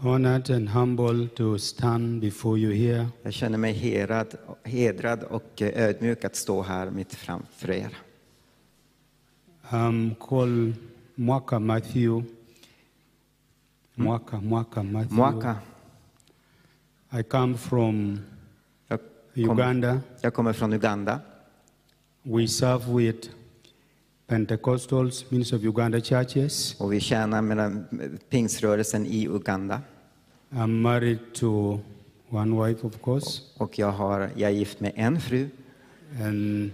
honored and humble to stand before you here. Jag känner mig hedrad, hedrad och eh, ödmjuk att stå här mitt framför er. I'm called Mwaka Matthew. Mwaka, Mwaka Matthew. Mwaka. I come from Jag, kom, Uganda. jag kommer från Uganda. We serve with Pentecostals, Ministry of Uganda churches. Och vi tjänar med pingsrörelsen i Uganda. I'm married to one wife, of course, Och jag, har, jag är gift med en fru. and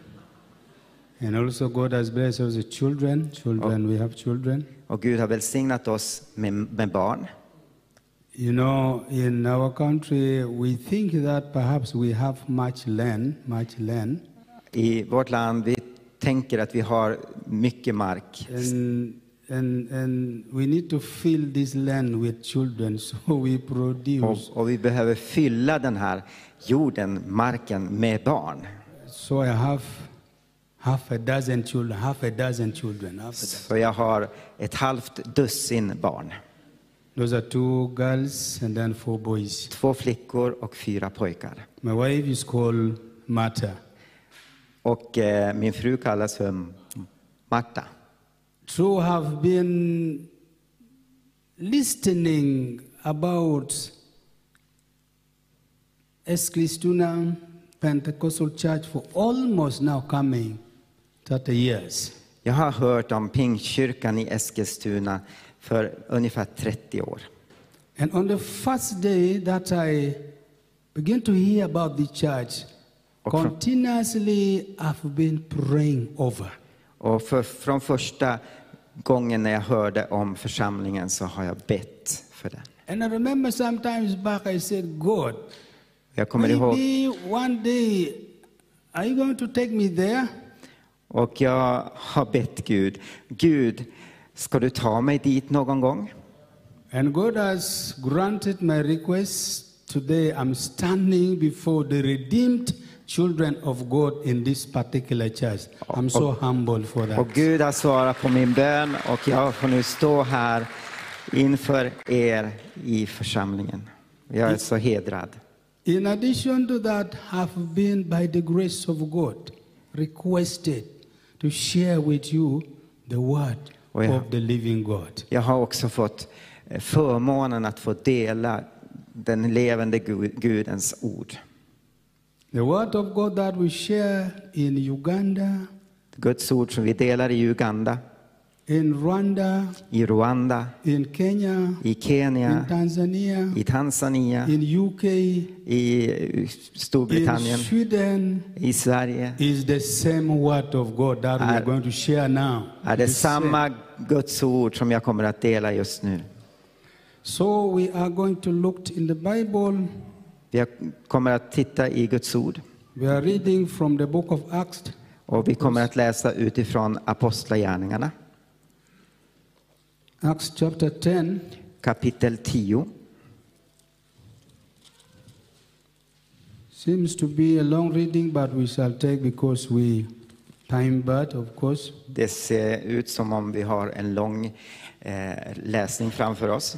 and also God has blessed us with children. Children, we have children. Och Gud har välsignat oss med, med barn. You know, in our country, we think that perhaps we have much land, much land, I vårt land tänker att vi har mycket mark. and and and we need to fill this land with children, so we produce. Och, och vi behöver fylla den här jorden, marken, med barn. So I have half a dozen children, half a dozen children. Half a dozen. Så jag har ett halvt dussin barn. Those are two girls and then four boys. Två flickor och fyra pojkar. My wife is called Martha. Och eh, min fru kallas för Marta. So have been listening about Eskilstuna Pentecostal Church for almost now coming 30 years. Jag har hört om Pingstkyrkan i Eskilstuna för ungefär 30 år. And on the first day that I began to hear about the church. Continuously I've been praying over. Och för, från första gången när jag hörde om församlingen så har jag bett för den. And I remember sometimes back I said, God, Jag kommer ihåg, one day, are you going to take me there? och jag har bett Gud, Gud, ska du ta mig dit någon gång? And God has granted my request. Today I'm standing before the redeemed children of God in this particular church. I'm so humble for Och that. Gud har svarat på min bön och jag får nu stå här inför er i församlingen. Jag är så hedrad. In addition to that, have been by the grace of God requested to share with you the word yeah. of the living God. Jag har också fått eh, förmånen att få dela den levande Gu- Gudens ord. The word of God that we share in Uganda, Guds ord som vi delar i Uganda, in Rwanda, i Rwanda, in Kenya, i in Kenya, Tanzania, i Tanzania, in UK, i eh, in Storbritannien, Sweden i Sverige. is the same word of God that we are Är- going to share now. Är det samma Guds ord som jag kommer att dela just nu? So we are going to look in the Bible. Vi kommer att titta i Guds ord We are reading from the book of Acts, och vi kommer att läsa utifrån Apostlagärningarna Acts chapter 10. kapitel 10. Seems to be a long reading, but we shall take because we time but of course. Det ser ut som om vi har en lång eh, läsning framför oss.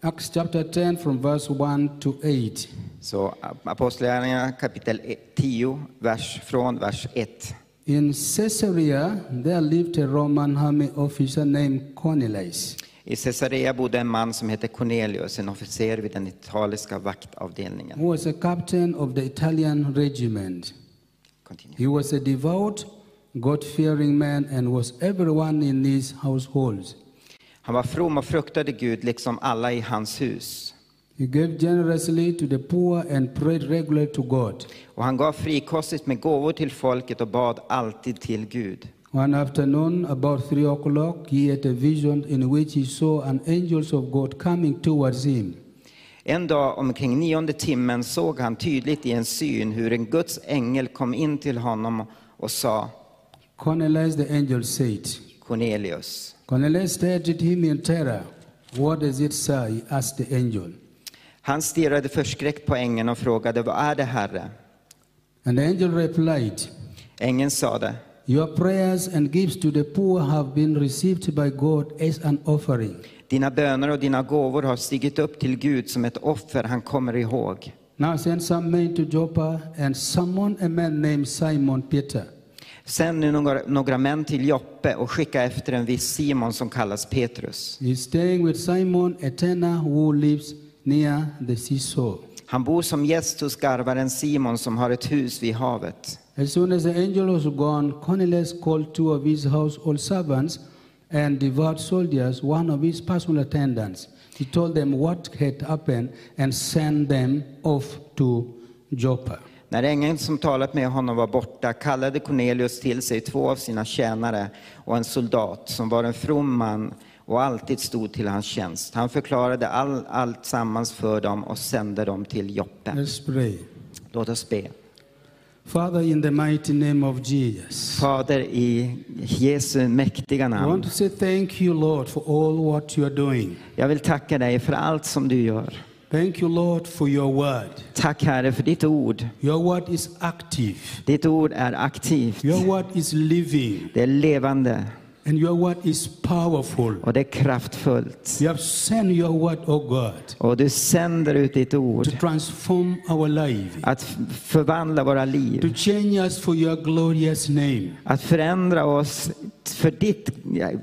Acts chapter 10 from verse 1 to 8. Så Apostlagärningarna kapitel 10, vers, från vers 1. In Caesarea, there lived a Roman army officer named Cornelius. I Caesarea bodde en man som hette Cornelius, en officer vid den italiska vaktavdelningen. who was a captain of the Italian regiment. Continue. He was a devout, God fearing man and was everyone in his household. Han var from och fruktade Gud liksom alla i hans hus. He gave generously to the poor and prayed regularly to God. Och han gav frikostigt med gåvor till folket och bad alltid till Gud. One afternoon, about three o'clock, he had a vision in which he saw an angels of God coming towards him. En dag omkring nionde timmen såg han tydligt i en syn hur en Guds ängel kom in till honom och sa Cornelius, the angel said. Cornelius. Cornelius stared at him in terror. What does it say? He asked the angel. Han stirrade förskräckt på ängeln och frågade vad är det Herre? And the angel replied, Ängeln sade Your prayers and gifts to the poor have been received by God as an offering. Dina böner och dina gåvor har stigit upp till Gud som ett offer han kommer ihåg. Now send some men to Joppa and summon a man named Simon Peter. Sänd nu några, några män till Joppe och skicka efter en viss Simon som kallas Petrus. He's staying with Simon, a tanner who lives near the seashore. Han bor som gäst hos garvaren Simon som har ett hus vid havet. As soon as the angel was gone, Cornelius called two of his household servants and devout soldiers, one of his personal attendants. He told them what had happened and sent them off to Joppa. När ängeln som talat med honom var borta kallade Cornelius till sig två av sina tjänare och en soldat som var en from man och alltid stod till hans tjänst. Han förklarade all, allt sammans för dem och sände dem till Joppe. Låt oss be. Father, in the mighty name of Jesus, Fader, i Jesu mäktiga I want namn. to say thank you, Lord, for all what you are doing. Jag vill tacka dig för allt som du gör. Thank you, Lord, for your word. Tack Herre för ditt ord. Your word is active, Ditt ord är aktivt. your word is living, Det är levande and your word is powerful. och det är kraftfullt. You have sent your word, oh God, Och du sänder ut ditt ord to transform our life, att förvandla våra to liv. change us for your glorious name. Att förändra oss för ditt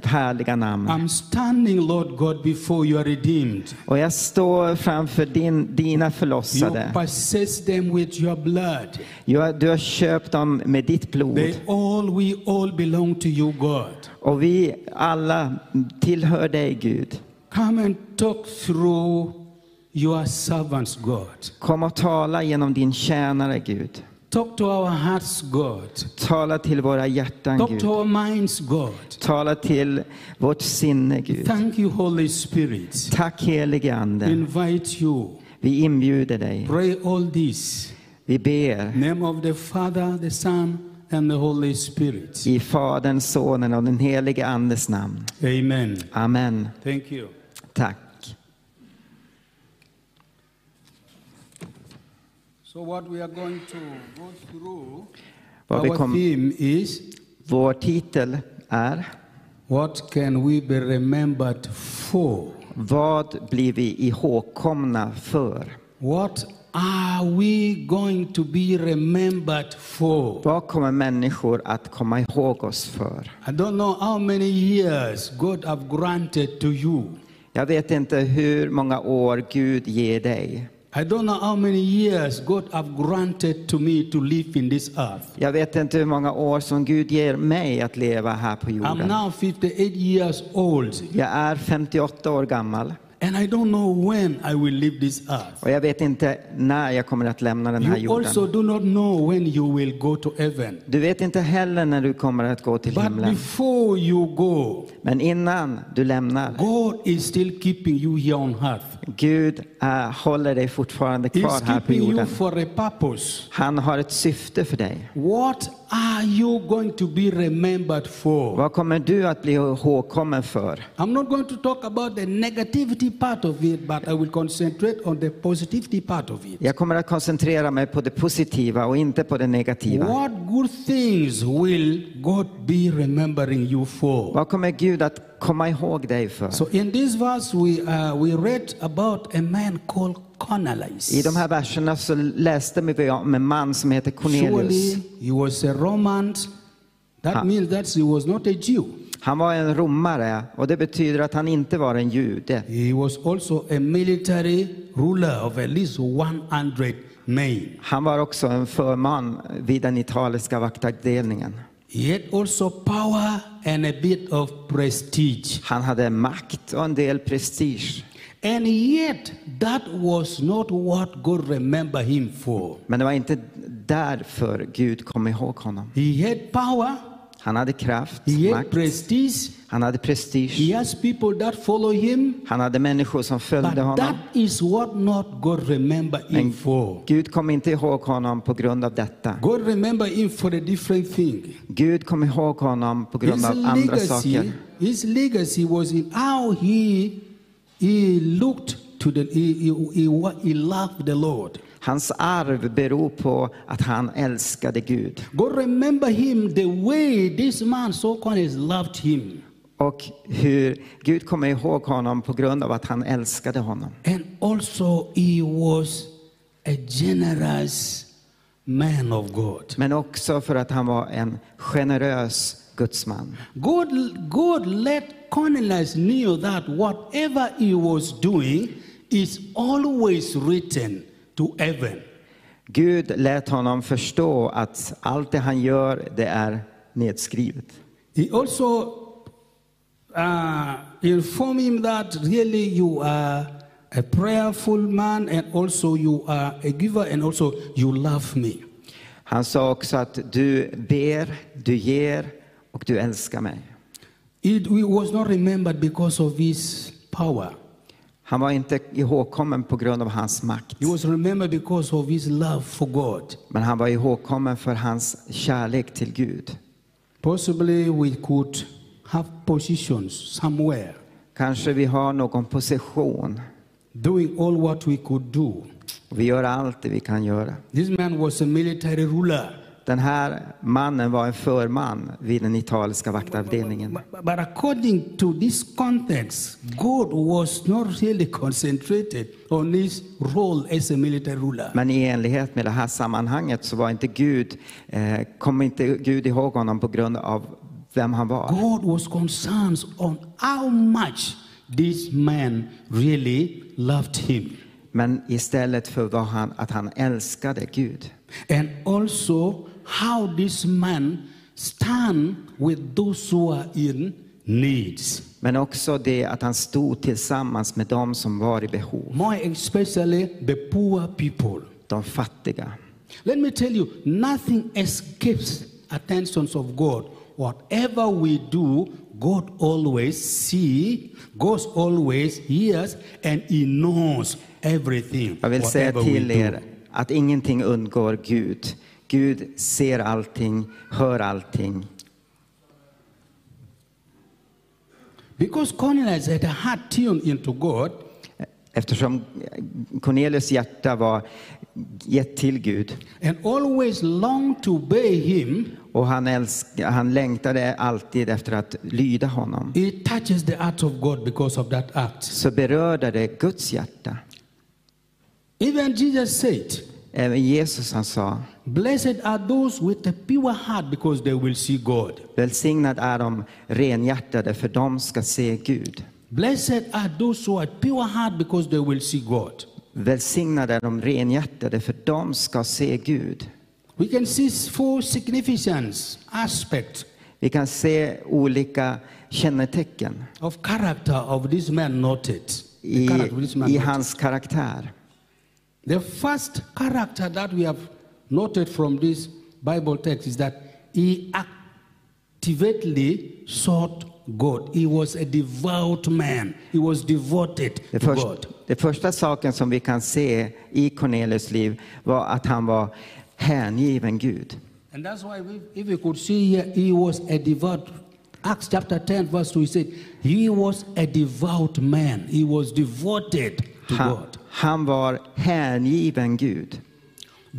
härliga namn. I'm standing, Lord God, before you are redeemed. Och jag står framför din, dina You förlossade. possess them with your blood. Du har, du har köpt dem med ditt blod. They all, we all belong to you, God. Och vi alla tillhör dig Gud. Come and talk through your servants, God. Kom och tala genom din tjänare Gud. Talk to our hearts, God. Tala till våra hjärtan Talk Gud. to our minds, God. Tala till vårt sinne Gud. Thank you, Holy Spirit. Tack helige Ande. Invite you. Vi inbjuder dig. Pray all this. Vi ber Name of the Father, the Son, and the Holy Spirit. i Faderns, Sonen och den helige Andes namn. Amen. Amen. Thank you. Tack. So, what we are going to go through, Vad vi our kom, theme is vår titel är What can we be remembered for? Vad blir vi ihågkomna för? What are we going to be remembered for? Vad kommer människor att komma ihåg oss för? I don't know how many years God have granted to you. Jag vet inte hur många år Gud ger dig. I don't know how many years God have granted to me to live in this earth. Jag vet inte hur många år som Gud ger mig att leva här på I'm jorden. now 58 years old, Jag är 58 år gammal and I don't know when I will leave this earth. och jag vet inte när jag kommer att lämna den här You also jorden. do not know when you will go to heaven. Du vet inte heller när du kommer att gå till But himlen. before you go, Men innan du lämnar, God is still keeping you here on earth. Gud äh, håller dig fortfarande kvar He's här på keeping you jorden. for a purpose. Han har ett syfte för dig. What are you going to be remembered for? Vad kommer du att bli ihågkommen för? I'm not going to talk about the negativity part of it, but I will concentrate on the positivity part of it. Jag kommer att koncentrera mig på det positiva och inte på det negativa. What good things will God be remembering you for? Vad kommer Gud att komma ihåg dig för? So in this verse, we, uh, we read about a man called. I de här verserna så läste vi om en man som heter Cornelius. Surely he was a Roman. That Ha. means that he was not a Jew. Han var en romare och det betyder att han inte var en jude. He was also a military ruler of at least 100 men. Han var också en förman vid den italienska vaktavdelningen. He had also power and a bit of prestige. Han hade makt och en del prestige. And yet, that was not what God remembered him for. Men det var inte därför Gud kom ihåg honom. He had power, Han hade kraft, he had makt, prestige, han hade prestige. he has people that follow him. han hade människor som But följde honom. that is what not God remember him Men for. Gud kom inte ihåg honom på grund av detta. God remember him for a different thing. Gud kom ihåg honom på grund His av andra legacy, saker. his legacy was in how he he looked to the he, he, he, loved the Lord. Hans arv beror på att han älskade Gud. God remember him the way this man so called loved him. Och hur Gud kommer ihåg honom på grund av att han älskade honom. And also, he was a generous man of God. Men också för att han var en generös gudsman. God, God let Cornelius know that whatever he was doing is always written to heaven. Gud lät honom förstå att allt det han gör, det är nedskrivet. He also uh, informed him that really you are a prayerful man and also you are a giver and also you love me. Han sa också att du ber, du ger och du älskar mig. It was not remembered because of his power. Han var inte ihågkommen på grund av hans makt, He was remembered because of his love for God. men han var ihågkommen för hans kärlek till Gud. Possibly we could have positions somewhere, Kanske vi har någon position doing all what we could do. vi gör allt det vi kan göra. This man was a military ruler. Den här mannen var en förman vid den italienska vaktavdelningen. But, according to this context, God was not really concentrated on his role as a military ruler. Men i enlighet med det här sammanhanget så var inte Gud, eh, kom inte Gud ihåg honom på grund av vem han var. God was concerned on how much this man really loved him. Men istället för vad han, att han älskade Gud. And also how this man stand with those who are in needs. Men också det att han stod tillsammans med dem som var i behov. More especially the poor people. De fattiga. Let me tell you, nothing escapes attentions of God. Whatever we do, God always see, God always hears, and He knows everything. Jag vill säga till er att ingenting undgår Gud. Gud ser allting, hör allting. Because Cornelius had a heart tuned into God, Eftersom Cornelius hjärta var gett till Gud and always longed to obey Him, och han, älsk, han längtade alltid efter att lyda honom. it touches the heart of God because of that act. Så berörde det Guds hjärta. Even Jesus said, Även Jesus han sa, Blessed are those with a pure heart because they will see God. välsignad är de renhjärtade för de ska se Gud. Blessed are those who are pure heart because they will see God. Välsignade är de renhjärtade för de ska se Gud. We can see four significance aspects Vi kan se olika kännetecken of character of this man noted. The i, character of this man i hans karaktär. The first character that we have noted from this Bible text is that he actively sought God. He was a devout man. He was devoted Det, to först, God. det första saken som vi kan se i Cornelius liv var att han var hängiven Gud. And that's why we, if we could see here, he was a devout. Acts chapter 10, verse 2, he said, he was a devout man. He was devoted to Han, God. han var hängiven Gud.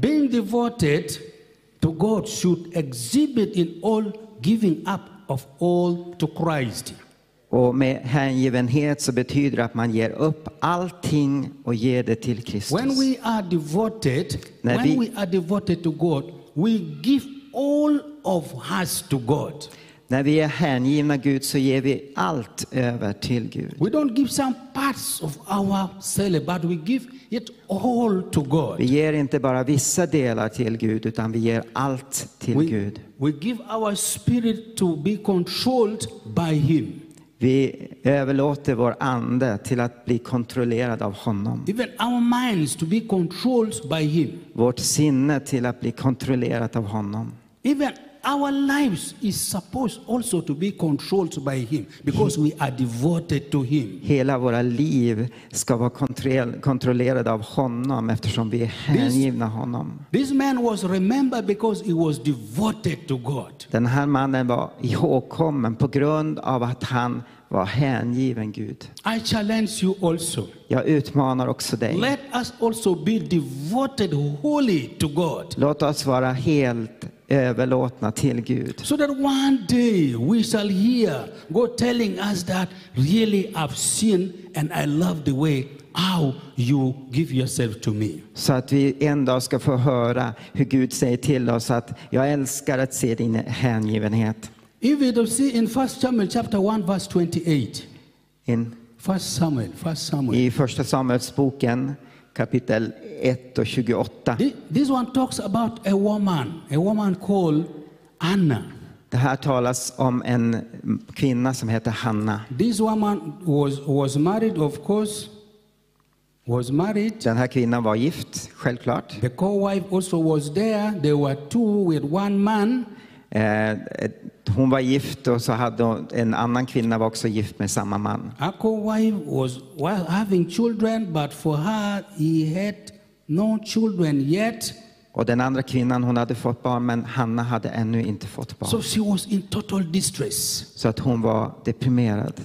Being devoted to God should exhibit in all giving up of all to Christ. Och med hängivenhet så betyder det att man ger upp allting och ger det till Kristus. When we are devoted, När when vi- we are devoted to God, we give all of us to God. När vi är hängivna Gud så ger vi allt över till Gud. We don't give some parts of ourselves, but we give it all to God. Vi ger inte bara vissa delar till Gud utan vi ger allt till We, Gud. we give our spirit to be controlled by Him. Vi överlåter vår ande till att bli kontrollerad av honom. Even our minds to be controlled by Him. Vårt sinne till att bli kontrollerat av honom. Even our lives is supposed also to be controlled by Him because we are devoted to Him. Hela våra liv ska vara kontroll- kontrollerade av honom eftersom vi är hängivna honom. This man was remembered because he was devoted to God. Den här mannen var ihågkommen på grund av att han var hängiven Gud. I challenge you also. Jag utmanar också dig. Let us also be devoted wholly to God. Låt oss vara helt överlåtna till Gud. So that one day we shall hear God telling us that really I've sinned and I love the way how you give yourself to me. Så att vi en dag ska få höra hur Gud säger till oss att jag älskar att se din hängivenhet. Even to see in 1 Samuel chapter 1 verse 28. In, 1 Samuel, 1 Samuel. I första Samuelsboken kapitel 1 och 28. Thi- This one talks about a woman, a woman called Anna. Det här talas om en kvinna som heter Hanna. This woman was, was married, of course, was married. Den här kvinnan var gift, självklart. The co-wife also was there. There were two with one man. Eh, hon var gift och så hade hon, en annan kvinna var också gift med samma man. Co-wife was having children, but for her, he had no children yet. Och den andra kvinnan hon hade fått barn men Hanna hade ännu inte fått barn. So she was in total distress. Så att hon var deprimerad.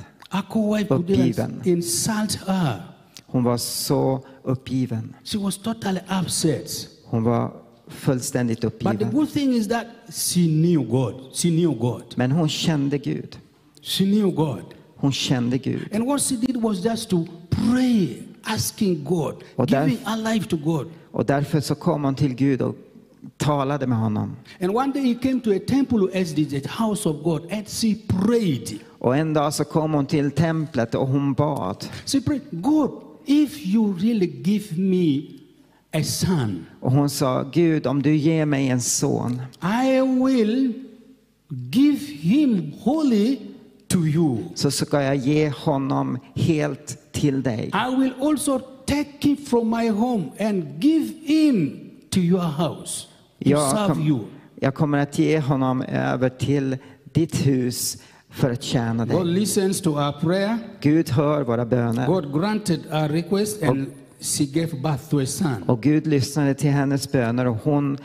Uppgiven. insult her. Hon var så uppgiven. She was totally upset. Hon var fullständigt But the uppgiven. good thing is that she knew God. She knew God. Men hon kände Gud. She knew God. Hon kände Gud. And what she did was just to pray, asking God, Och där- giving her life to God. Och därför så kom hon till Gud och talade med honom. And one day he came to a temple as the house of God, and she prayed. Och en dag så kom hon till templet och hon bad. She prayed, God, if you really give me a son, Och hon sa, Gud om du ger mig en son I will give him wholly to you. så ska jag ge honom helt till dig. I will also take him from my home and give him to your house to Jag, serve you. kom, jag kommer att ge honom över till ditt hus för att tjäna dig. Gud hör våra böner. God granted our request and she gave birth to a son. Och Gud lyssnade till hennes böner och hon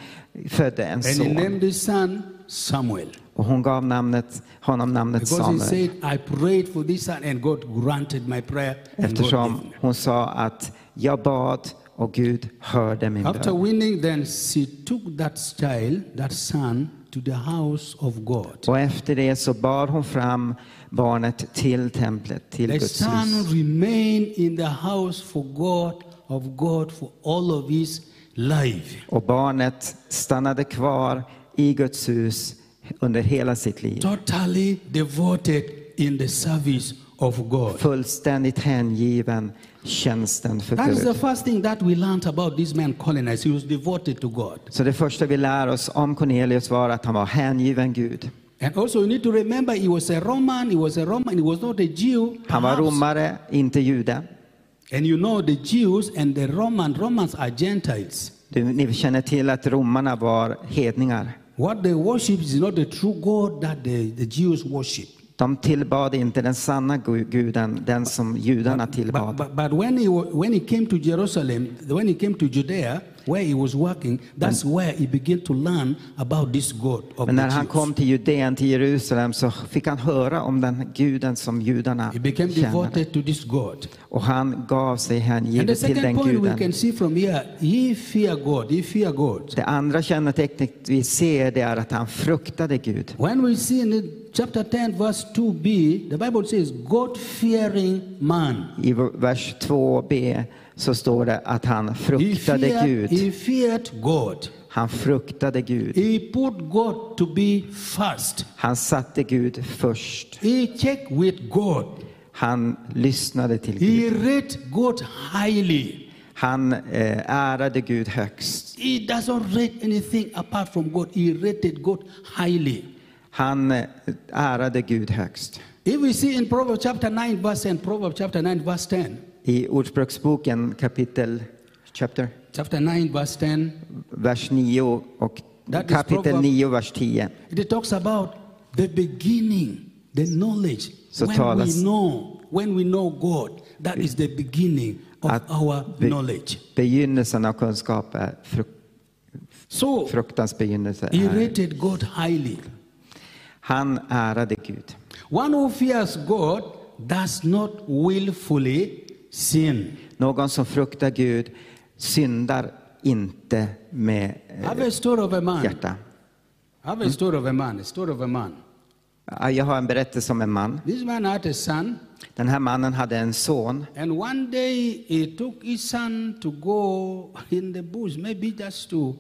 födde en And he son. named his son Samuel. Och hon gav namnet, honom namnet Because he Samuel. said, I prayed for this son and God granted my prayer. And God Eftersom hon sa att jag bad och Gud hörde min After bön. winning, then she took that child, that son, to the house of God. Och efter det så bar hon fram barnet till templet, till The Guds son hus. remained in the house for God, of God, for all of his life. Och barnet stannade kvar i Guds hus under hela sitt liv. Totally devoted in the service of God. Fullständigt hängiven tjänsten för That is the Gud. first thing that we learned about this man Colonize. He was devoted to God. Så det första vi lär oss om Cornelius var att han var hängiven Gud. And also, you need to remember he was a Roman, he was a Roman, he was not a Jew. Han var romare, inte jude. And you know, the Jews and the Roman, Romans are Gentiles. Du, ni känner till att romarna var hedningar. What they worship is not the true God that the, the Jews worship. De tillbad inte den sanna gu- guden, den som judarna tillbad. but, but when, he, wa- when he came to Jerusalem, when he came to Judea, where he was working, that's where he began to learn about this God of Men när han kom till Judeen, till Jerusalem, så fick han höra om den guden som judarna He became devoted to this God. Och han gav sig hängivet till den point we guden. can see from here, he fear God, he fear God. Det andra kännetecknet vi ser det är att han fruktade Gud. When we see in chapter 10, verse 2b, the Bible says, God fearing man. I vers 2b så står det att han fruktade feared, Gud. Han fruktade Gud. Han satte Gud först. Han lyssnade till Gud. Han eh, ärade Gud högst. Han eh, ärade Gud högst. If we see in Proverbs chapter 9, verse 10, Proverbs chapter 9, verse 10, I Ordspråksboken kapitel chapter, chapter 9, verse 10, vers 9 och That kapitel Proverb- 9, vers 10. it talks about the beginning, the knowledge. Så when talas- we know, when we know God, that is the beginning of our knowledge. Begynnelsen av kunskap är fruk, So fruktans begynnelse. he Är. rated God highly. Han ärade Gud. One who fears God does not willfully sin. Någon som fruktar Gud syndar inte med eh, hjärta. Jag har en berättelse om en man. This man had a son, Den här mannen hade en son and one day he took his son to go in the bush, maybe just to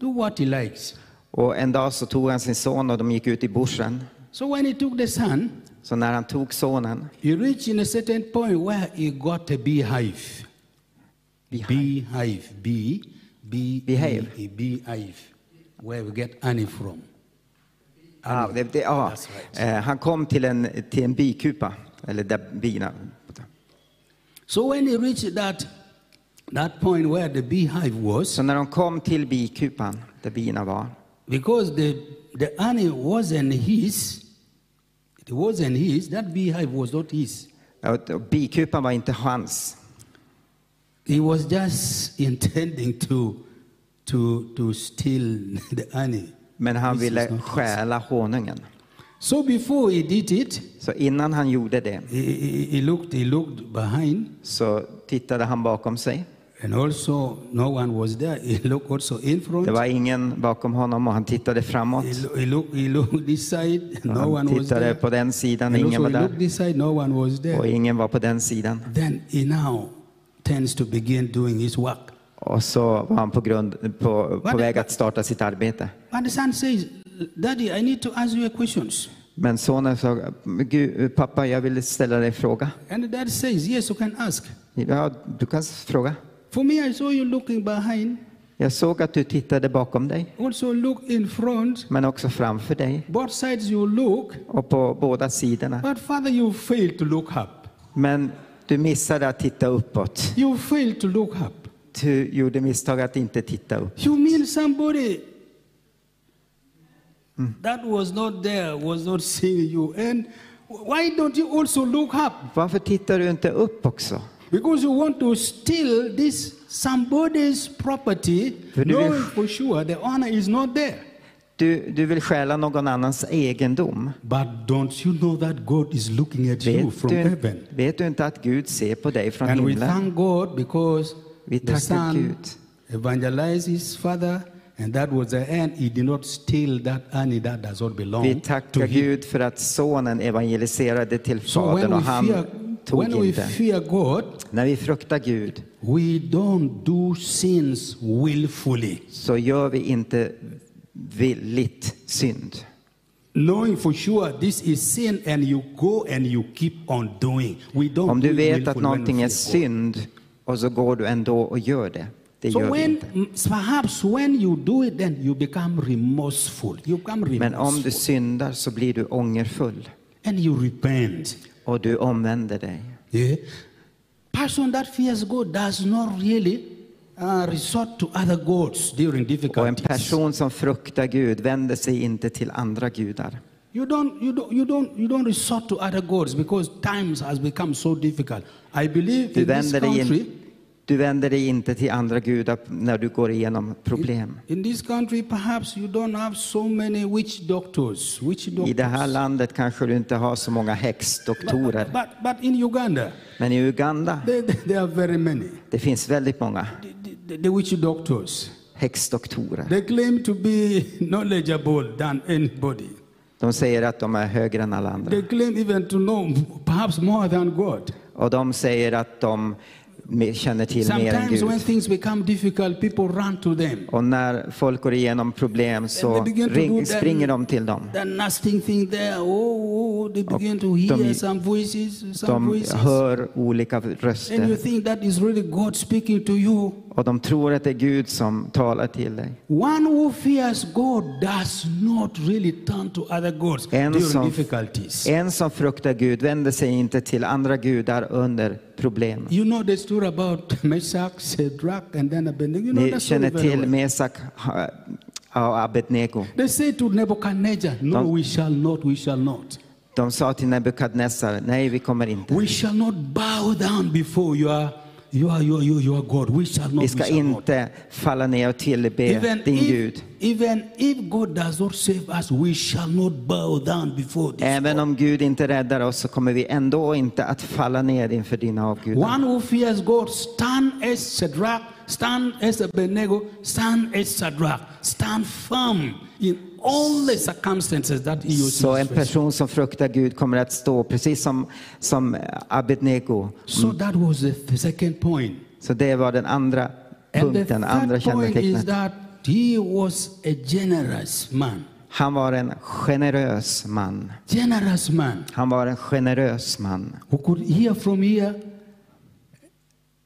do what he likes. och en dag så tog han sin son och de gick ut i bushen. So when he took the son, Så när han tog sonen, he reached in a certain point where he got a beehive. Beehive. Beehive. Bee. Bee. Behave. A beehive. Where we get honey from. ja, det, det, That's right. eh, han kom till en, till en bikupa, eller där bina. So when he reached that, that point where the beehive was, Så när de kom till bikupan, där bina var, because the, the honey wasn't his, it wasn't his, that beehive was not his. bikupan var inte hans. He was just intending to, to, to steal the honey. Men han ville stjäla honungen. So before he did it, Så innan han gjorde det he, he looked, he looked behind, så tittade han bakom sig. And also no one was there. He looked also in front. Det var ingen bakom honom och han tittade framåt. He, lo- he, this side, no Han tittade på den sidan, And ingen var där. this side, no one was there. Och ingen var på den sidan. Then he now tends to begin doing his work. Och så var han på, grund, på, på väg att starta sitt arbete. But the son says, Daddy, I need to ask you a question. Men sonen sa, "Gud, pappa jag vill ställa dig en fråga. And dad says, Yes, you can ask. Ja, du kan fråga. For me, I saw you looking behind, Jag såg att du tittade bakom dig, also look in front. men också framför dig. Both sides you look, Och på båda sidorna. but Father, you failed to look up. Men du missade att titta uppåt. You failed to look up. Du gjorde misstag att inte titta upp. You mean somebody that was not there, was not seeing you. And why don't you also look up? Varför tittar du inte upp också? Because you want to steal this somebody's property, vill- knowing for sure the honor is not there. Du, du vill stjäla någon annans egendom. But don't you know that God is looking at you Vet from du, heaven? vet du inte att Gud ser på dig från And we himlen? thank God because Vi the son Gud. evangelized his father, and that was the end. He did not steal that honey that does not belong Vi tackar. Gud för att sonen evangeliserade till So fadern when och we han tog when we inte. fear God, När vi fruktar Gud we don't do sins willfully, så gör vi inte villigt synd. knowing for sure this is sin, and you go and you keep on doing. We don't Om du vet att någonting we är synd och så går du ändå och gör det. Det So gör when inte. mm, perhaps when you do it, then you become remorseful. You become Men om du syndar så blir du ångerfull and you repent. Och du omvänder dig. Yeah. Person that fears God does not really uh, resort to other gods during Och en difficulties. person som fruktar Gud vänder sig inte till andra gudar. You don't, you don't, you don't, you don't resort to other gods because times has become so difficult. I believe in this country, du vänder dig inte till andra gudar när du går igenom problem. in this country, perhaps you don't have so many witch doctors. Witch I det här doctors. landet kanske du inte har så många But, häxdoktorer. but, but in Uganda, Men i Uganda, there, there are very many. det finns väldigt många The, the, the witch doctors. häxdoktorer. They claim to be knowledgeable than anybody. De säger att de är högre än alla andra. They claim even to know perhaps more than God. Och de säger att de känner till mer än Sometimes when Gud. things become difficult, people run to them. Och när folk går igenom problem så ring, do that- springer de till dem. Oh, oh, de- voices, De hör olika And you röster think that is really God speaking to you. Och de tror att det är Gud som talar till dig. One who fears God does not really turn to other gods En som, difficulties. en som fruktar Gud vänder sig inte till andra gudar under problem. You know the story about Meshach, Shadrach, and then Abednego. You know Ni känner till. Mesak och Abednego. They say to Nebuchadnezzar, No, Don't- we shall not, we shall not. De sa till Nebukadnessar, nej vi kommer inte. We shall not bow down before your, your, your, your, your God. We shall not. Vi ska inte falla ner och tillbe Even din if, Gud. even if God does not save us, we shall not bow down before this Även om Gud inte räddar oss så kommer vi ändå inte att falla ner inför dina avgudar. One who fears God stand as Shadrach, stand as Abednego, stand as Shadrach, stand firm in all circumstances that he was Så en person som fruktar Gud kommer att stå precis som, som Abednego. So that was the, second point. Så det var den andra punkten, andra kännetecknet. that he was a generous man. Han var en generös man. Generous man Han var en generös man. who could hear from here.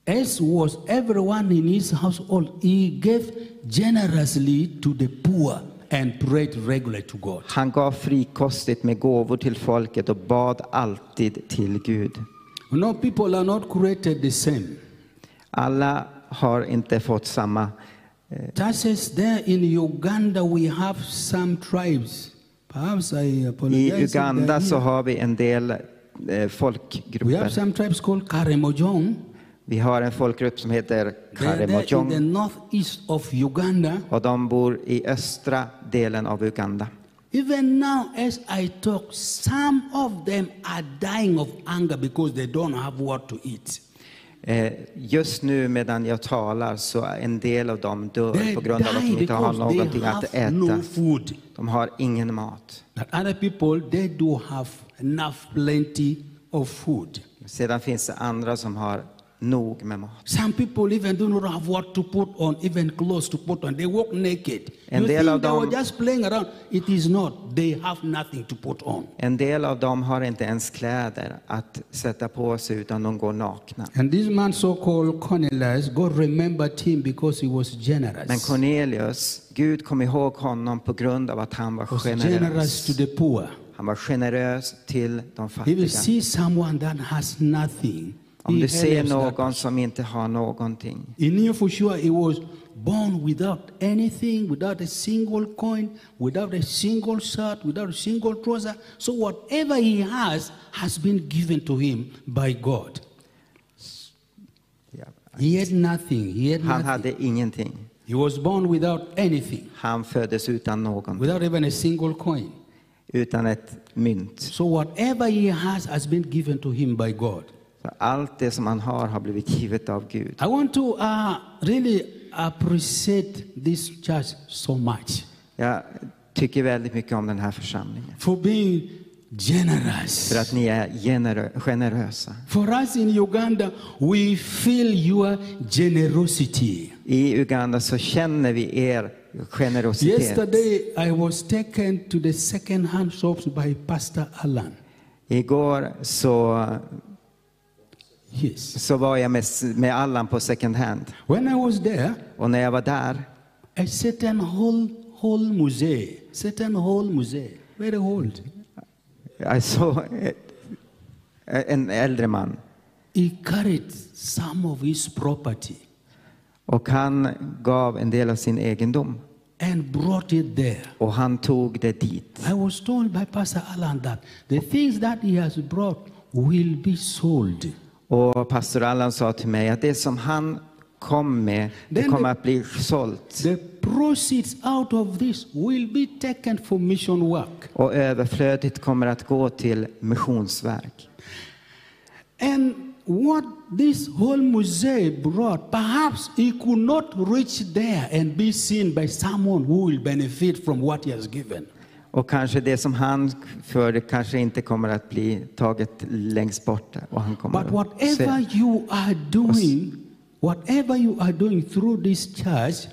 As was everyone in his household, he gave generously to the poor and prayed regularly to God. Han gav frikostigt med gåvor till folket och bad alltid till Gud. Know, people are not created the same. Alla har inte fått samma. Churches there in Uganda, we have some tribes. Perhaps I Uganda så har vi en del eh, We have folkgrupper. some tribes called Karemojong. Vi har en folkgrupp som heter Uganda. och de bor i östra delen av Uganda. Even now, as I talk, some of them are dying of hunger because they don't have what to eat. Eh, Just nu medan jag talar så är en del av dem dör They på grund av att de inte har någonting att äta. no food. De har ingen mat. But other people, they do have enough plenty of food. Sedan finns det andra som har nog med mat. Some people even do not have what to put on, even clothes to put on. They walk naked. En you del think av they dem- were just playing around. It is not. They have nothing to put on. En del av dem har inte ens kläder att sätta på sig utan de går nakna. And this man, so-called Cornelius, God remembered him because he was generous. Men Cornelius, Gud kom ihåg honom på grund av att han var was generous generös. to the poor. Han var generös till de He will fattiga. see someone that has nothing. Om du ser någon som inte har någonting. He knew for sure he was born without anything, without a single coin, without a single shirt, without a single trouser. So whatever he has has been given to him by God. He had nothing. He had Han nothing. hade ingenting. He was born without anything, Han föddes utan någon, without even a single coin. utan ett mynt. So whatever he has has been given to him by God. Allt det som han har har blivit givet av Gud. I want to uh, really appreciate this church so much Jag tycker väldigt mycket om den här församlingen. for being generous. För att ni är generö- generösa. For us in Uganda, we feel your generosity. I Uganda så känner vi er generositet. Yesterday, I was taken to the second-hand shops by Pastor Alan. Igår så, Yes. så var jag med, med Allan på second hand. When I was there, Och när jag var där a certain whole whole museum, certain whole museum, very old. jag såg en äldre man. He carried some of his property Och han gav en del av sin egendom. and brought it there. Och han tog det dit. I was told by Pastor Alan that the things that he has brought will be sold. Och pastor Allan sa till mig att det som han kom med, det kommer att bli sålt. The proceeds out of this will be taken for mission work. Och överflödet kommer att gå till missionsverk. And what this whole museum brought, perhaps he could not reach there and be seen by someone who will benefit from what he has given. Och kanske det som han förde kanske inte kommer att bli taget längst bort. Och han kommer But att se. whatever you are doing, whatever you are doing through this church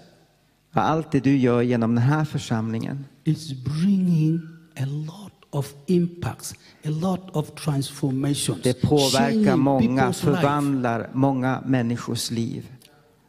Allt det du gör genom den här församlingen is bringing a lot of impacts, a lot of transformations, det påverkar många, förvandlar många människors liv.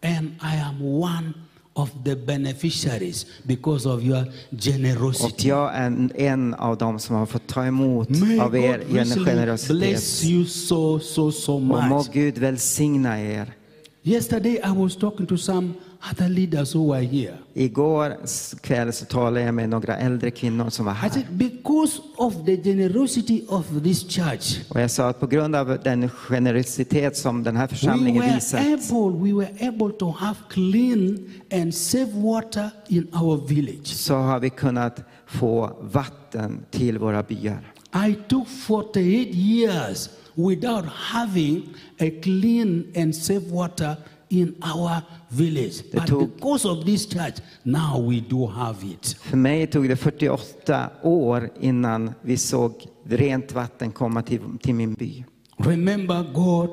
And I am one of the beneficiaries because of your Och generosity. jag är en- av dem som har fått ta emot May av er God generositet. bless you so, so, so much. Och må. Gud välsigna er. Yesterday, I was talking to some other leaders who were here. Igår kväll så talade jag med några äldre kvinnor som var I här. said, because of the generosity of this church, Och jag sa att på grund av den generositet som den här we församlingen were, visat able, we were able to have clean and safe water in our village. så har vi kunnat få vatten till våra byar. I took 48 years without having a clean and safe water in our village. But tog- because of this church, now we do have it. För mig tog det 48 år innan vi såg rent vatten komma till, till min by. Remember, God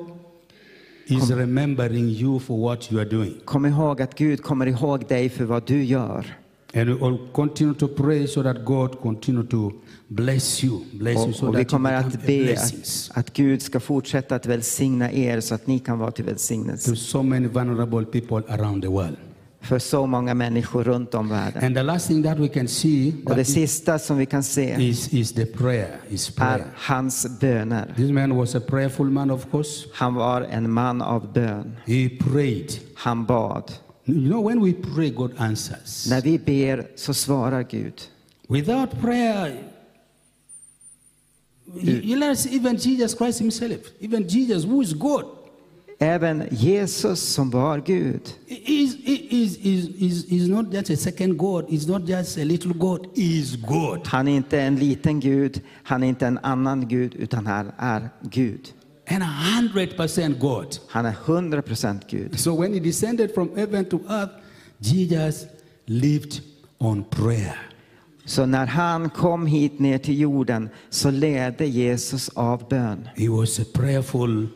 is remembering you for what you are doing. Kom ihåg att Gud kommer ihåg dig för vad du gör. And we will continue to pray so that God continue to bless you, bless you so Och, och vi kommer att be att, att Gud ska fortsätta att välsigna er så att ni kan vara till välsignelse to so many vulnerable people around the world. för så många människor runt om världen. And the last thing that we can see Och det sista som vi kan se is, is the prayer, is är prayer. hans böner. This man was a prayerful man, of course. Han var en man av bön. He prayed. Han bad. You know, when we pray, God answers. När vi ber så svarar Gud. Without prayer, you, you even Jesus Christ himself, even Jesus, who is God, Även Jesus som var Gud is, is, is, is, is not just a second God, is not just a little God, he is God. Han är inte en liten Gud, han är inte en annan Gud, utan han är Gud. And a hundred percent God. Han är 100% Gud. So when he descended from heaven to earth, Jesus lived on prayer. Så när han kom hit ner till jorden så ledde Jesus av bön. He was a prayerful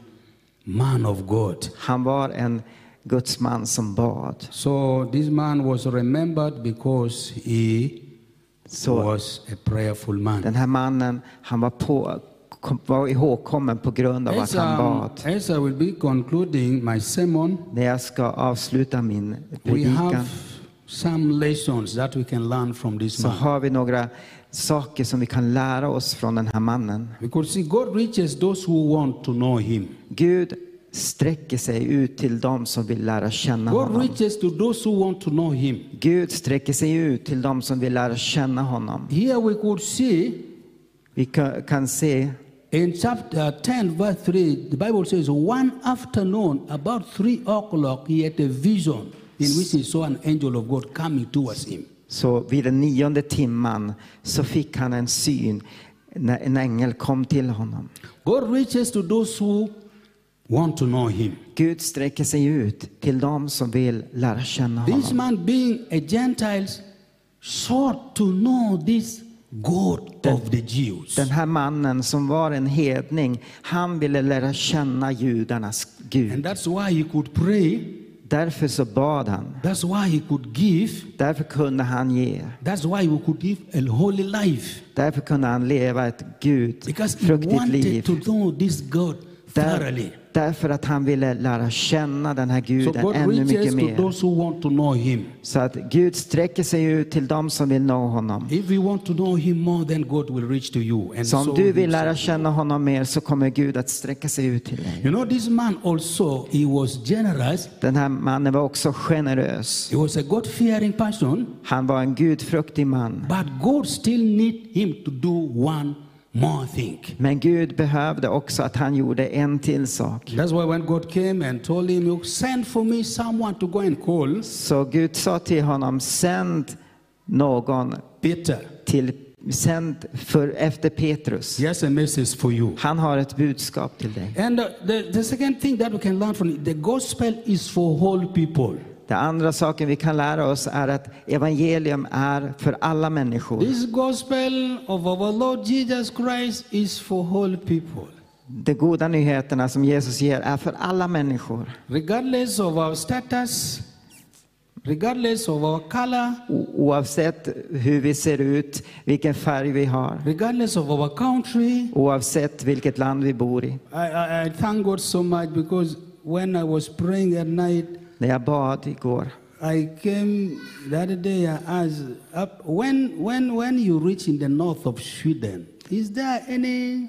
man of God. Han var en Guds man som bad. So this man was remembered because he Så was a prayerful man. den här mannen, han var, på, kom, var ihågkommen på grund av att As, han um, bad. as I will be concluding my sermon, När jag ska avsluta min predikan some lessons that we can learn from this så man. har vi några saker som vi kan lära oss från den här mannen. Because see, God reaches those who want to know Him. Gud sträcker sig ut till dem som vill lära känna God honom. reaches to those who want to know Him. Gud sträcker sig ut till dem som vill lära känna honom. Here we could see Vi kan, kan se in chapter 10, verse 3, the Bible says, One afternoon, about three o'clock, he had a vision in which he saw an angel of God coming towards him. så vid den nionde timman så fick han en syn när en ängel kom till honom. God reaches to those who want to know Him. Gud sträcker sig ut till dem som vill lära känna This honom. man, being a Gentile, sought to know this God of the Jews. Den här mannen som var en hedning, han ville lära känna judarnas And Gud. that's why he could pray, Därför så bad han. that's why he could give, Därför kunde han ge. that's why he could live a holy life. Därför kunde han leva ett Gud, Because he wanted liv. to know this God thoroughly. Där, därför att han ville lära känna den här So guden God ännu mycket mer. Så att Gud sträcker sig ut till dem som vill nå honom. God Så om so du vill lära känna honom mer så kommer Gud att sträcka sig ut till dig. You know, this man also, he was generous. Den här mannen var också generös. He was a God-fearing person. Han var en gudfruktig man. But God still need him to do one more thing. Men Gud behövde också att han gjorde en till sak. That's why when God came and told him, "You send for me someone to go and call Så Gud sa till honom, sänd någon Peter, till, sänd för, efter Petrus. has a message for you." Han har ett budskap till dig. And uh, the, the second thing that we can learn from it, the gospel is for all people. Den andra saken vi kan lära oss är att evangelium är för alla människor. This gospel of our Lord Jesus Christ is for all people. De goda nyheterna som Jesus ger är för alla människor. Regardless of our status, regardless of our color, Oavsett hur vi ser ut, vilken färg vi har, regardless of our country. oavsett vilket land vi bor i. I, I, I thank God so much because when I was praying at night, När jag bad igår, I came the other day. I asked, up, when, when, when you reach in the north of Sweden, is there any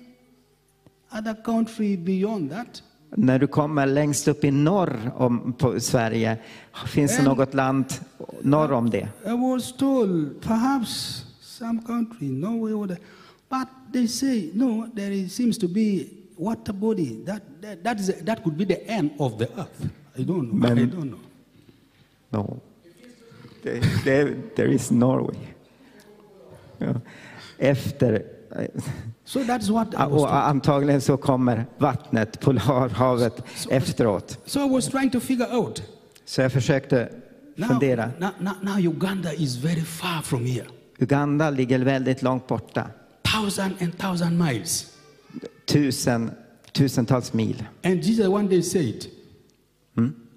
other country beyond that? när du kommer längst upp i norr om, på Sverige, finns det En- något land norr om det? I was told perhaps some country, Norway, or the, but they say no. There is, seems to be water body. That that that, is that could be the end of the earth. I don't know. Men- I don't know. No. There, there, there is Norway. Ja. Efter, So that's what I was och antagligen så kommer vattnet, Polarhavet, efteråt. So I was trying to figure out. Så jag försökte Now, fundera. now, now, now Uganda is very far from here. Uganda ligger väldigt långt borta. Thousand and thousand miles. Tusen, tusentals mil. And Jesus one day said,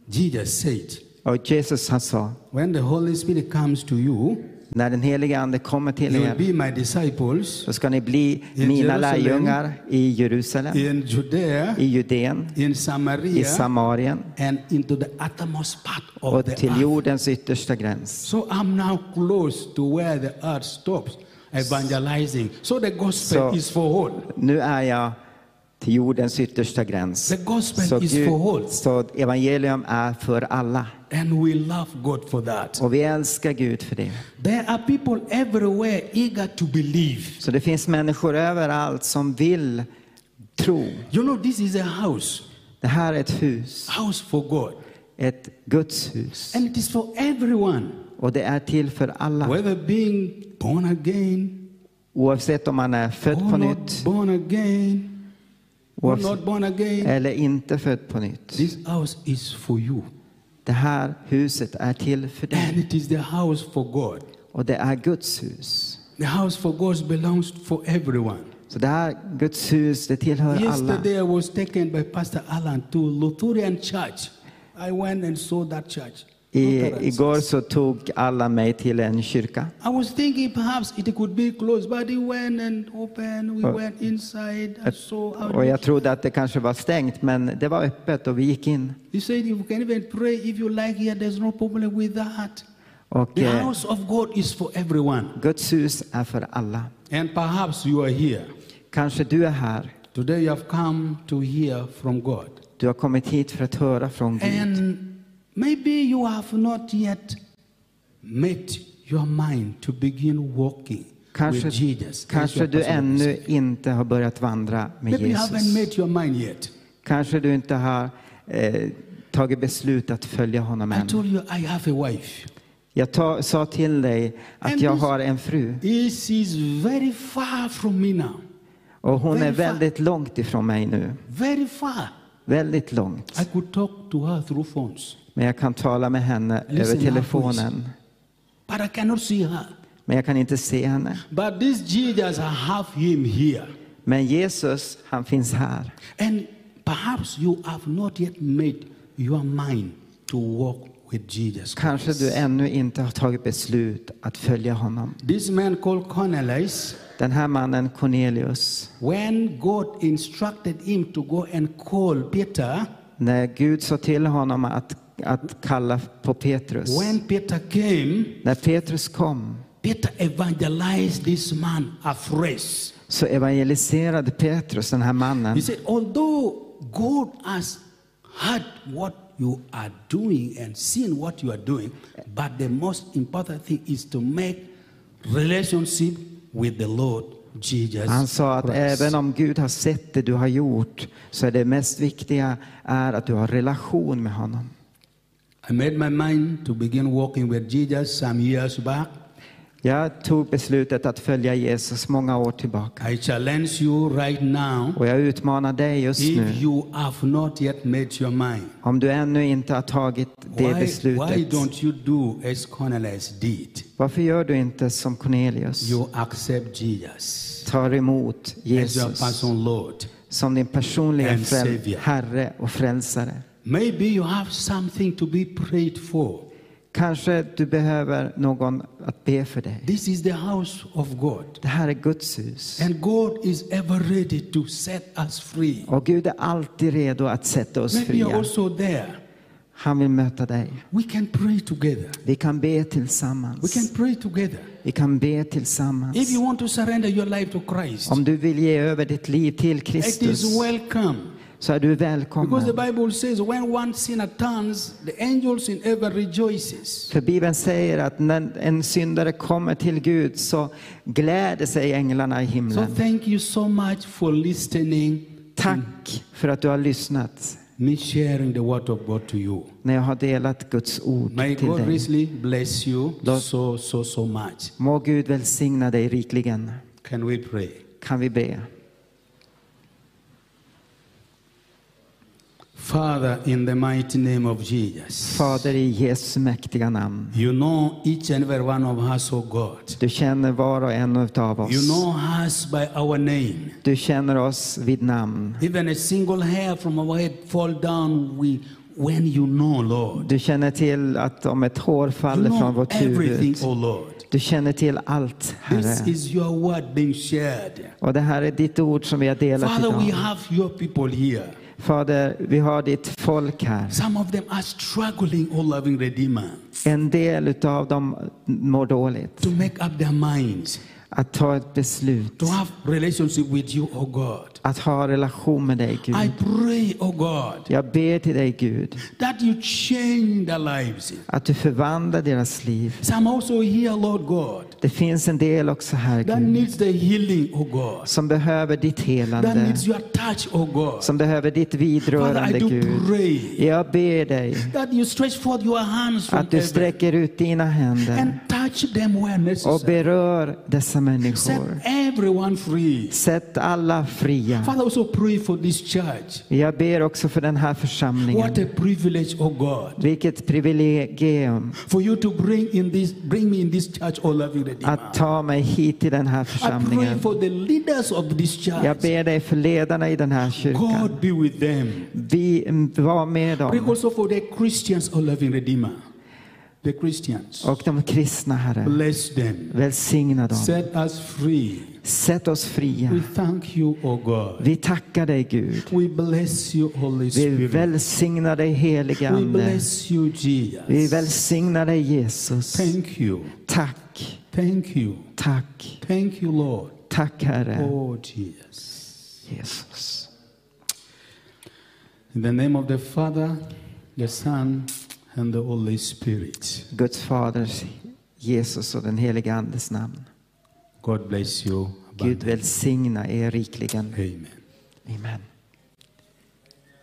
Jesus said, Och Jesus han sa, when the Holy Spirit comes to you, när den helige ande kommer till er be my disciples så ska ni bli In mina Jerusalem, lärjungar i Jerusalem, in Judea, i Judeen, in i Samaria, Samarien and into the uttermost part of och the till earth. jordens yttersta gräns. So I'm now close to where the earth stops evangelizing. So the gospel So- is for all. Nu är jag till jordens yttersta gräns. The gospel Så, is Gud, for all. så evangelium är för alla. And we love God for that. Och vi älskar Gud för det. There are people everywhere eager to believe. Så det finns människor överallt som vill tro. You know, this is a house, Det här är ett hus, house for God. ett Guds hus. And it is for everyone, Och det är till för alla. whether being born again Oavsett om man är född på nytt born again eller inte född på nytt. This house is for you. Det här huset är till för And it is the house for God. Och det är Guds hus. The house for God belongs for everyone. Så det här Guds hus, det tillhör alla. Yesterday I was taken by Pastor Alan to Lutheran Church. I went and saw that church. I, igår så tog alla mig till en kyrka. I was thinking perhaps it could be closed, but he went and opened. We Oh. went inside. I saw Och jag trodde att det kanske var stängt, men det var öppet och vi gick in. he said you can even pray if you like here. There's no problem with that. Och The eh, house of God is for everyone. Guds hus är för alla. And perhaps you are here. Kanske du är här. Today you have come to hear from God. Du har kommit hit för att höra från Gud. And maybe you have not yet made your mind to begin walking Kanske, with Jesus. kanske du ännu inte har börjat vandra med Maybe you haven't Jesus. made your mind yet. Kanske du inte har eh, tagit beslut att följa honom I än. told you I have a wife. Jag ta, sa till dig att And jag this- har en fru is very far from me now. och hon är Very far. väldigt långt ifrån mig nu. Very far. Väldigt långt. I could talk to her through phones, Men jag kan tala med henne Listen över telefonen. but I cannot see her. Men jag kan inte se henne. But this Jesus, I have him here. Men Jesus, han finns här. And perhaps you have not yet made your mind to walk with Jesus Kanske du ännu inte har tagit beslut att följa honom. This man called Cornelius, Den här mannen Cornelius, when God instructed him to go and call Peter, när Gud sa till honom att, att kalla på Petrus. when Peter came, När Petrus kom Peter evangelized this man afresh. så evangeliserade Petrus den här He mannen. said, although God has heard what you are doing and seen what you are doing, but the most important thing is to make relationship with the Lord Jesus Han sa att Christ. även om Gud har sett det du har gjort så är det mest viktiga är att du har relation med honom. I made my mind to begin walking with Jesus some years back. Jag tog beslutet att följa Jesus många år tillbaka. I challenge you right now. Och jag utmanar dig just If nu. you have not yet made your mind, Om du ännu inte har tagit det why, why beslutet. don't you do as Cornelius did? Varför gör du inte som Cornelius? You accept Jesus Tar emot as your Jesus Lord. som din personliga. Herre och frälsare. Maybe you have something to be prayed for. Kanske du behöver någon att be för dig. This is the house of God. Det här är Guds hus. And God is ever ready to set us free. Och Gud är alltid redo att sätta oss Maybe fria. also there. Han vill möta dig. We can pray together. Vi kan be We tillsammans. can pray together. Vi kan be If tillsammans. you want to surrender your life to Christ, Om du vill ge över ditt liv till it Kristus is welcome. Så är du Because the välkommen. Bible says when one sinner turns, the angels in heaven rejoices. För Bibeln säger att när en syndare kommer till Gud så gläder sig änglarna i So himlen. thank you so much for listening Tack för att du har lyssnat me sharing the word of God to you. när jag har delat Guds ord May till God dig. richly bless you Lord. so, so, so much. Må Gud välsigna dig rikligen. Can we pray? kan vi be. Father, in the mighty name of Jesus, Fader i Jesu mäktiga namn. you know each and every one of us, oh God. Du känner var och en av oss. You know us by our name. Du känner oss vid namn. Even a single hair from our head fall down we, when you know, Lord. Du känner till att om ett hår faller från vårt everything, huvud. oh Lord. Du känner till allt, This Herre. is your word being shared. Och det här är ditt ord som vi har delat Father, we idag. have your people here. Fader, vi har ditt folk här. Some of them are struggling, oh loving Redeemer, En del utav dem mår dåligt. to make up their minds, Att ta ett beslut. to have relationship with you, oh God. Att ha relation med dig, I Gud. pray, oh God, Jag ber till dig, Gud, that you change their lives. att du förvandlar deras liv. Some also here, Lord God, Det finns en del också här, that Gud, needs the healing, oh God. som behöver ditt That helande. needs your touch, oh God. Som behöver ditt Father, vidrörande, I do Gud. pray Jag ber dig that you stretch forth your hands from att du sträcker ut dina händer and och berör dessa Set människor. Sätt alla fria. Father, also pray for this church. Jag ber också för den här What församlingen. a privilege, oh God, Vilket privilegium for you to bring in this, bring me in this church, oh loving Redeemer. att ta mig hit till den här I pray församlingen. for the leaders of this Jag ber dig för ledarna i den här kyrkan. God be with them. Vi var med Pray dem also for the Christians, oh loving Redeemer. The Christians. och de kristna, Herre. Bless them. Välsigna dem. Set us free. Sätt oss fria. We thank you, oh God. Vi tackar dig, Gud. We bless you, Holy Vi Spirit. välsignar dig, helige We Ande. bless you, Vi välsignar dig, Jesus. Thank you. Tack, Thank you. tack, Thank you, Lord. tack, Herre. Oh, Jesus. Jesus. In the name of the Father, the Son, and the Holy Spirit. Guds faders, Jesus och den helige Andes namn. God bless you. Gud välsigna er rikligen. Amen. Amen.